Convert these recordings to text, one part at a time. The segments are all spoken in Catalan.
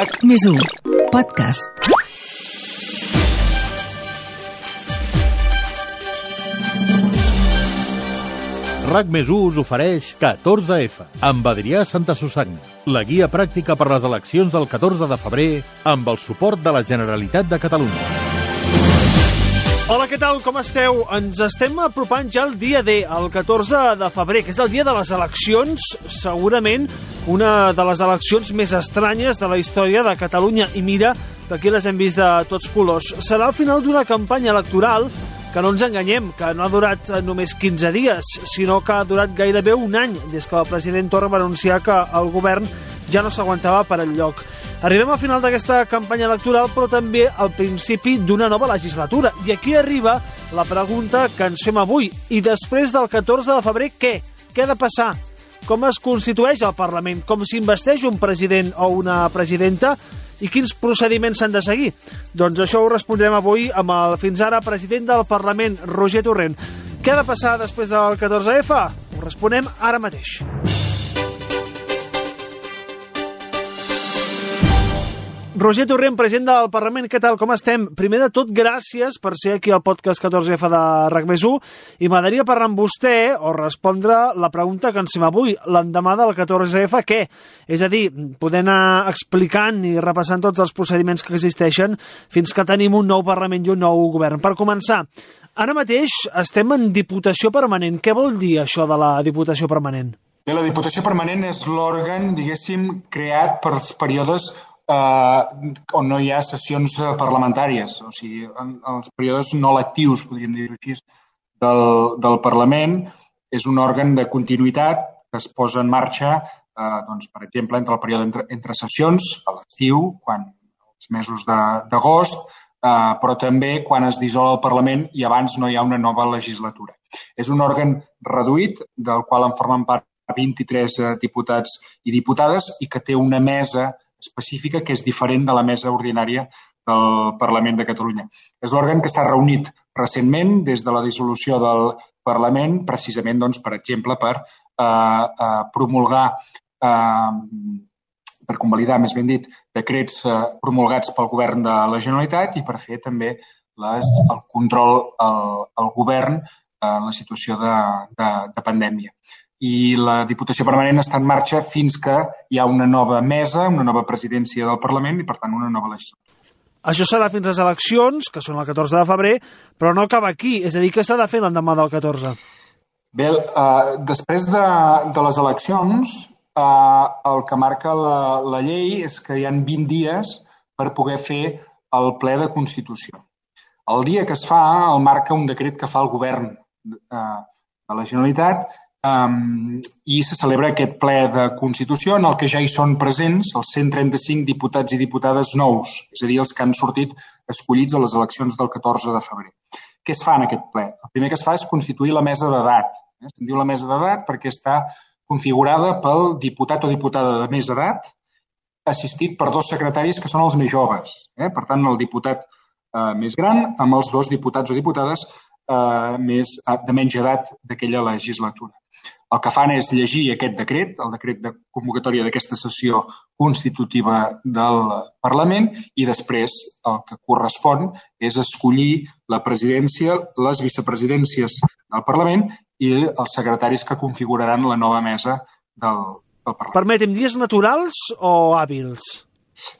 RAC més 1 podcast. RAC més 1 us ofereix 14F amb Adrià Santa Susanna, la guia pràctica per les eleccions del 14 de febrer amb el suport de la Generalitat de Catalunya. Hola, què tal? Com esteu? Ens estem apropant ja al dia D, el 14 de febrer, que és el dia de les eleccions, segurament una de les eleccions més estranyes de la història de Catalunya. I mira, que aquí les hem vist de tots colors. Serà el final d'una campanya electoral que no ens enganyem, que no ha durat només 15 dies, sinó que ha durat gairebé un any des que el president Torra va anunciar que el govern ja no s'aguantava per enlloc. Arribem al final d'aquesta campanya electoral, però també al principi d'una nova legislatura. I aquí arriba la pregunta que ens fem avui. I després del 14 de febrer, què? Què ha de passar? Com es constitueix el Parlament? Com s'investeix un president o una presidenta? I quins procediments s'han de seguir? Doncs això ho respondrem avui amb el fins ara president del Parlament, Roger Torrent. Què ha de passar després del 14F? Ho responem ara mateix. Roger Torrent, president del Parlament, què tal, com estem? Primer de tot, gràcies per ser aquí al podcast 14F de RAC més 1 i m'agradaria parlar amb vostè o respondre la pregunta que ens fem avui, l'endemà del 14F, què? És a dir, poder anar explicant i repassant tots els procediments que existeixen fins que tenim un nou Parlament i un nou govern. Per començar, ara mateix estem en Diputació Permanent. Què vol dir això de la Diputació Permanent? Bé, la Diputació Permanent és l'òrgan, diguéssim, creat per els períodes eh, on no hi ha sessions parlamentàries, o sigui, en, els períodes no lectius, podríem dir-ho així, del, del Parlament. És un òrgan de continuïtat que es posa en marxa, eh, doncs, per exemple, entre el període entre, entre sessions, a l'estiu, quan els mesos d'agost, eh, però també quan es dissol el Parlament i abans no hi ha una nova legislatura. És un òrgan reduït, del qual en formen part 23 eh, diputats i diputades i que té una mesa específica que és diferent de la mesa ordinària del Parlament de Catalunya. És l'òrgan que s'ha reunit recentment des de la dissolució del Parlament, precisament, doncs, per exemple, per eh, eh, promulgar, eh, per convalidar, més ben dit, decrets eh, promulgats pel govern de la Generalitat i per fer també les, el control al, al govern en la situació de, de, de pandèmia i la Diputació Permanent està en marxa fins que hi ha una nova mesa, una nova presidència del Parlament i, per tant, una nova legislatura. Això serà fins a les eleccions, que són el 14 de febrer, però no acaba aquí. És a dir, què s'ha de fer l'endemà del 14? Bé, uh, després de, de les eleccions, uh, el que marca la, la llei és que hi han 20 dies per poder fer el ple de Constitució. El dia que es fa el marca un decret que fa el govern uh, de la Generalitat Um, I se celebra aquest ple de Constitució en el que ja hi són presents els 135 diputats i diputades nous, és a dir, els que han sortit escollits a les eleccions del 14 de febrer. Què es fa en aquest ple? El primer que es fa és constituir la mesa d'edat. Eh? Se'n diu la mesa d'edat perquè està configurada pel diputat o diputada de més edat assistit per dos secretaris que són els més joves. Eh? Per tant, el diputat eh, més gran amb els dos diputats o diputades eh, més, de menys edat d'aquella legislatura. El que fan és llegir aquest decret, el decret de convocatòria d'aquesta sessió constitutiva del Parlament i després el que correspon és escollir la presidència, les vicepresidències del Parlament i els secretaris que configuraran la nova mesa del, del Parlament. Permetem, dies naturals o hàbils?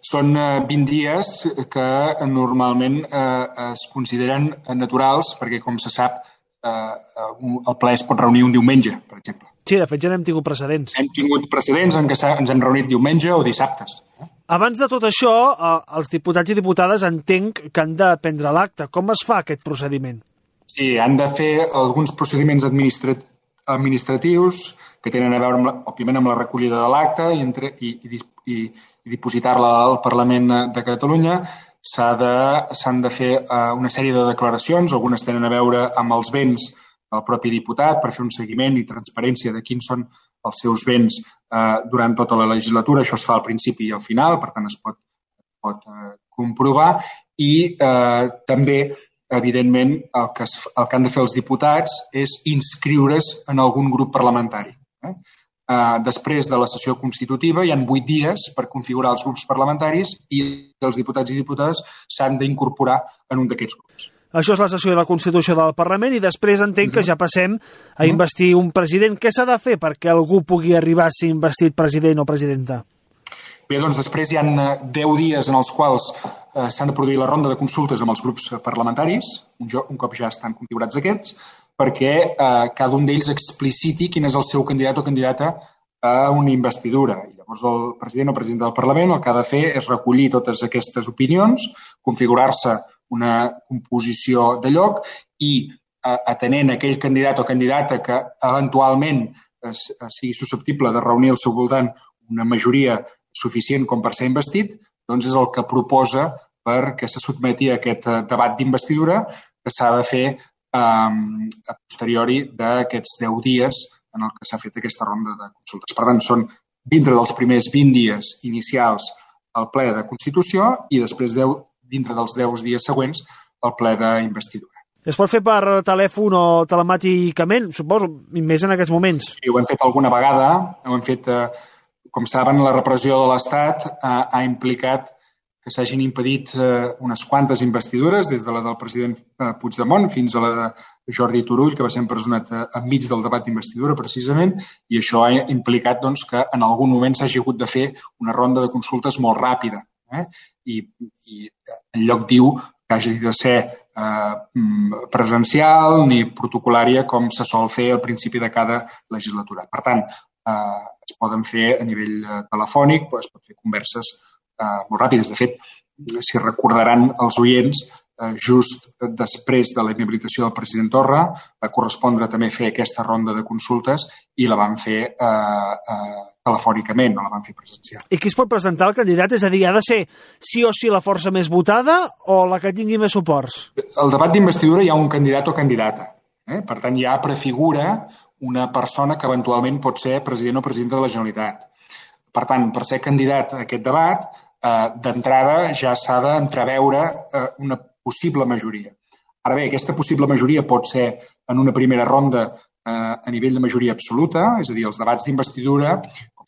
Són 20 eh, dies que normalment eh, es consideren naturals perquè, com se sap, eh, el ple es pot reunir un diumenge, per exemple. Sí, de fet ja n'hem tingut precedents. Hem tingut precedents en què ens hem reunit diumenge o dissabtes. Abans de tot això, eh, els diputats i diputades entenc que han de prendre l'acte. Com es fa aquest procediment? Sí, han de fer alguns procediments administra administratius que tenen a veure, amb la, òbviament, amb la recollida de l'acte i, entre, i, i, i, i dipositar-la al Parlament de Catalunya s'han de, de fer eh, una sèrie de declaracions, algunes tenen a veure amb els béns del propi diputat per fer un seguiment i transparència de quins són els seus béns eh, durant tota la legislatura. Això es fa al principi i al final, per tant es pot, pot eh, comprovar. I eh, també, evidentment, el que, es, el que han de fer els diputats és inscriure's en algun grup parlamentari. Eh? Eh, després de la sessió constitutiva hi han vuit dies per configurar els grups parlamentaris i els diputats i diputades s'han d'incorporar en un d'aquests grups. Això és la sessió de la Constitució del Parlament i després entenc que ja passem a investir un president. Què s'ha de fer perquè algú pugui arribar a ser investit president o presidenta? Bé, doncs després hi ha 10 dies en els quals eh, s'han de produir la ronda de consultes amb els grups parlamentaris, un, jo, un cop ja estan configurats aquests, perquè eh, cada un d'ells expliciti quin és el seu candidat o candidata a una investidura. I llavors el president o president del Parlament el que ha de fer és recollir totes aquestes opinions, configurar-se una composició de lloc i eh, atenent aquell candidat o candidata que eventualment es, sigui susceptible de reunir al seu voltant una majoria suficient com per ser investit, doncs és el que proposa perquè se sotmeti a aquest eh, debat d'investidura que s'ha de fer um, a posteriori d'aquests 10 dies en el que s'ha fet aquesta ronda de consultes. Per tant, són dintre dels primers 20 dies inicials el ple de Constitució i després 10, dintre dels 10 dies següents el ple d'investidura. Es pot fer per telèfon o telemàticament, suposo, més en aquests moments? Sí, ho hem fet alguna vegada, ho hem fet, eh, com saben, la repressió de l'Estat ha, ha implicat que s'hagin impedit eh, unes quantes investidures, des de la del president eh, Puigdemont fins a la de Jordi Turull, que va ser empresonat eh, enmig del debat d'investidura, precisament, i això ha implicat doncs, que en algun moment s'hagi hagut de fer una ronda de consultes molt ràpida. Eh? I, I en lloc diu que hagi de ser eh, mm, presencial ni protocolària com se sol fer al principi de cada legislatura. Per tant, eh, es poden fer a nivell eh, telefònic, es pot fer converses eh, molt ràpides. De fet, si recordaran els oients, eh, just després de la inhabilitació del president Torra, va correspondre també fer aquesta ronda de consultes i la van fer eh, eh, telefònicament, no la van fer presencial. I qui es pot presentar el candidat? És a dir, ha de ser sí o sí la força més votada o la que tingui més suports? El debat d'investidura hi ha un candidat o candidata. Eh? Per tant, ja prefigura una persona que eventualment pot ser president o presidenta de la Generalitat. Per tant, per ser candidat a aquest debat, eh, d'entrada ja s'ha d'entreveure eh, una possible majoria. Ara bé, aquesta possible majoria pot ser en una primera ronda eh, a nivell de majoria absoluta, és a dir, els debats d'investidura,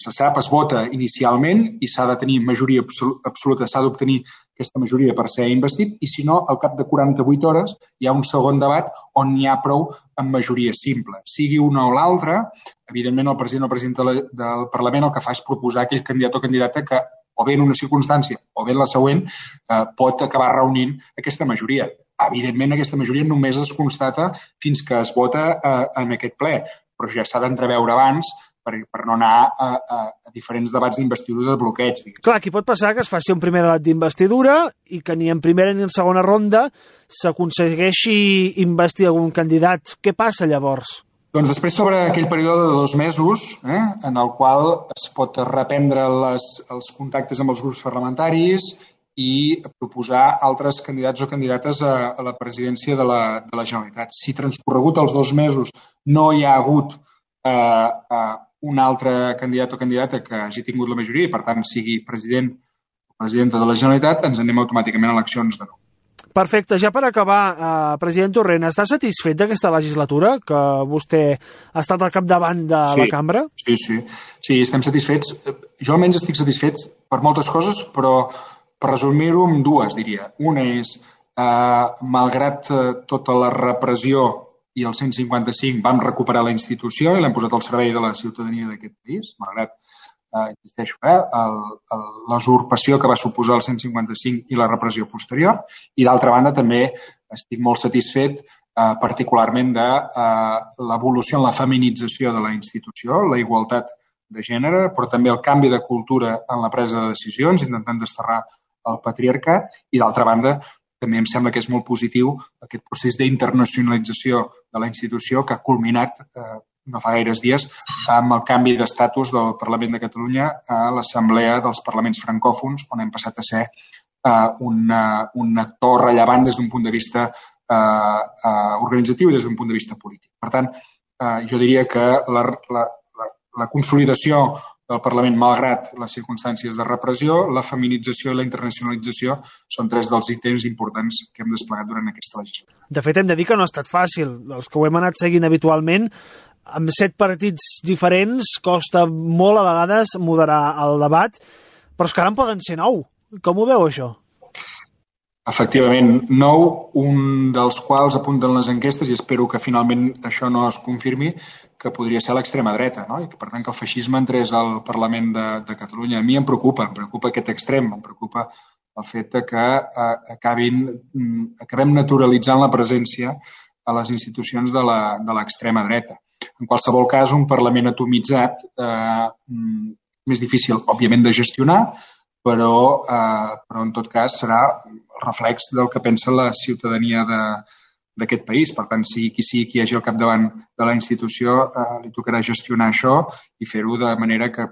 se sap, es vota inicialment i s'ha de tenir majoria absoluta, s'ha d'obtenir aquesta majoria per ser investit i, si no, al cap de 48 hores hi ha un segon debat on n'hi ha prou amb majoria simple. Sigui una o l'altra, evidentment el president o president del Parlament el que fa és proposar aquell candidat o candidata que o bé en una circumstància o bé en la següent, eh, pot acabar reunint aquesta majoria. Evidentment, aquesta majoria només es constata fins que es vota eh, en aquest ple, però ja s'ha d'entreveure abans per, per no anar a, a, a diferents debats d'investidura de bloqueig. Digues. Clar, aquí pot passar que es faci un primer debat d'investidura i que ni en primera ni en segona ronda s'aconsegueixi investir algun candidat. Què passa llavors? Doncs després sobre aquell període de dos mesos, eh, en el qual es pot reprendre les, els contactes amb els grups parlamentaris i proposar altres candidats o candidates a, a la presidència de la, de la Generalitat. Si transcorregut els dos mesos no hi ha hagut eh, eh, un altre candidat o candidata que hagi tingut la majoria i, per tant, sigui president o presidenta de la Generalitat, ens anem automàticament a eleccions de nou. Perfecte. Ja per acabar, eh, president Torrent, està satisfet d'aquesta legislatura que vostè ha estat al capdavant de sí, la cambra? Sí, sí. Sí, estem satisfets. Jo almenys estic satisfet per moltes coses, però per resumir-ho en dues, diria. Una és, eh, malgrat eh, tota la repressió i el 155 vam recuperar la institució i l'hem posat al servei de la ciutadania d'aquest país, malgrat eh, insisteixo, eh, l'usurpació que va suposar el 155 i la repressió posterior. I d'altra banda també estic molt satisfet eh, particularment de eh, l'evolució en la feminització de la institució, la igualtat de gènere, però també el canvi de cultura en la presa de decisions, intentant desterrar el patriarcat, i d'altra banda també em sembla que és molt positiu aquest procés d'internacionalització de la institució que ha culminat eh, no fa gaires dies, amb el canvi d'estatus del Parlament de Catalunya a l'Assemblea dels Parlaments Francòfons, on hem passat a ser uh, un, uh, un actor rellevant des d'un punt de vista uh, uh, organitzatiu i des d'un punt de vista polític. Per tant, uh, jo diria que la, la, la, la consolidació del Parlament, malgrat les circumstàncies de repressió, la feminització i la internacionalització són tres dels ítems importants que hem desplegat durant aquesta legislatura. De fet, hem de dir que no ha estat fàcil. Els que ho hem anat seguint habitualment amb set partits diferents costa molt a vegades moderar el debat, però és que ara en poden ser nou. Com ho veu, això? Efectivament, nou, un dels quals apunten les enquestes, i espero que finalment això no es confirmi, que podria ser l'extrema dreta, no? i que per tant que el feixisme entrés al Parlament de, de Catalunya. A mi em preocupa, em preocupa aquest extrem, em preocupa el fet de que eh, acabin, mm, acabem naturalitzant la presència a les institucions de l'extrema dreta. En qualsevol cas, un Parlament atomitzat eh, mm, més difícil, òbviament, de gestionar, però, eh, però en tot cas serà el reflex del que pensa la ciutadania d'aquest país. Per tant, sigui qui sigui qui hi hagi al capdavant de la institució, eh, li tocarà gestionar això i fer-ho de manera que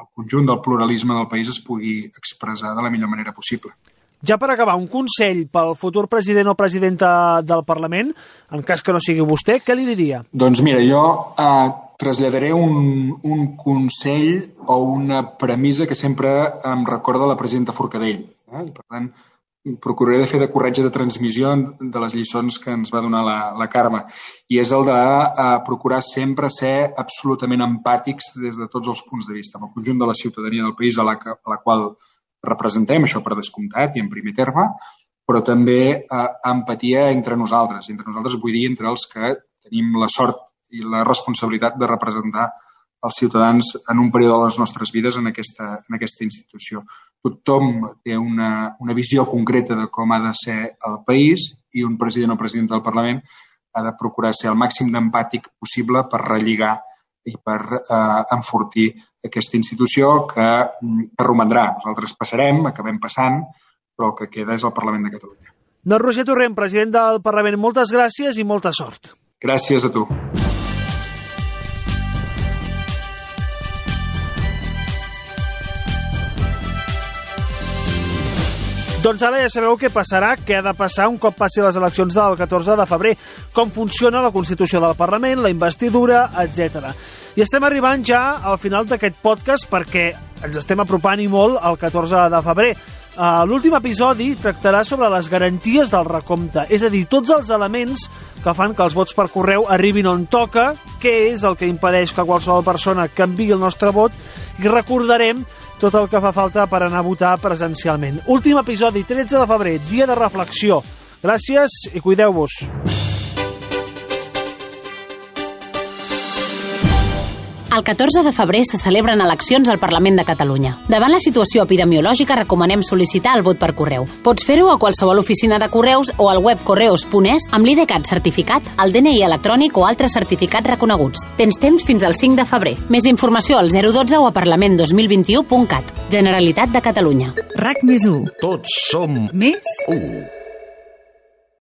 el conjunt del pluralisme del país es pugui expressar de la millor manera possible. Ja per acabar, un consell pel futur president o presidenta del Parlament, en cas que no sigui vostè, què li diria? Doncs mira, jo eh, traslladaré un, un consell o una premissa que sempre em recorda la presidenta Forcadell. Eh? I, per tant, procuraré de fer de corretge de transmissió de les lliçons que ens va donar la, la Carme. I és el de eh, procurar sempre ser absolutament empàtics des de tots els punts de vista, amb el conjunt de la ciutadania del país a la, a la qual representem, això per descomptat i en primer terme, però també eh, empatia entre nosaltres. Entre nosaltres vull dir entre els que tenim la sort i la responsabilitat de representar els ciutadans en un període de les nostres vides en aquesta, en aquesta institució. Tothom té una, una visió concreta de com ha de ser el país i un president o presidenta del Parlament ha de procurar ser el màxim d'empàtic possible per relligar i per eh, enfortir aquesta institució que, mm, que romandrà. Nosaltres passarem, acabem passant, però el que queda és el Parlament de Catalunya. Doncs Roger Torrent, president del Parlament, moltes gràcies i molta sort. Gràcies a tu. Doncs ara ja sabeu què passarà, què ha de passar un cop passi les eleccions del 14 de febrer, com funciona la Constitució del Parlament, la investidura, etc. I estem arribant ja al final d'aquest podcast perquè ens estem apropant i molt al 14 de febrer. Uh, L'últim episodi tractarà sobre les garanties del recompte, és a dir, tots els elements que fan que els vots per correu arribin on toca, què és el que impedeix que qualsevol persona canvi el nostre vot, i recordarem tot el que fa falta per anar a votar presencialment. Últim episodi, 13 de febrer, dia de reflexió. Gràcies i cuideu-vos. El 14 de febrer se celebren eleccions al Parlament de Catalunya. Davant la situació epidemiològica recomanem sol·licitar el vot per correu. Pots fer-ho a qualsevol oficina de correus o al web correus.es amb l'IDCAT certificat, el DNI electrònic o altres certificats reconeguts. Tens temps fins al 5 de febrer. Més informació al 012 o a parlament2021.cat. Generalitat de Catalunya. RAC més 1. Tots som Més u.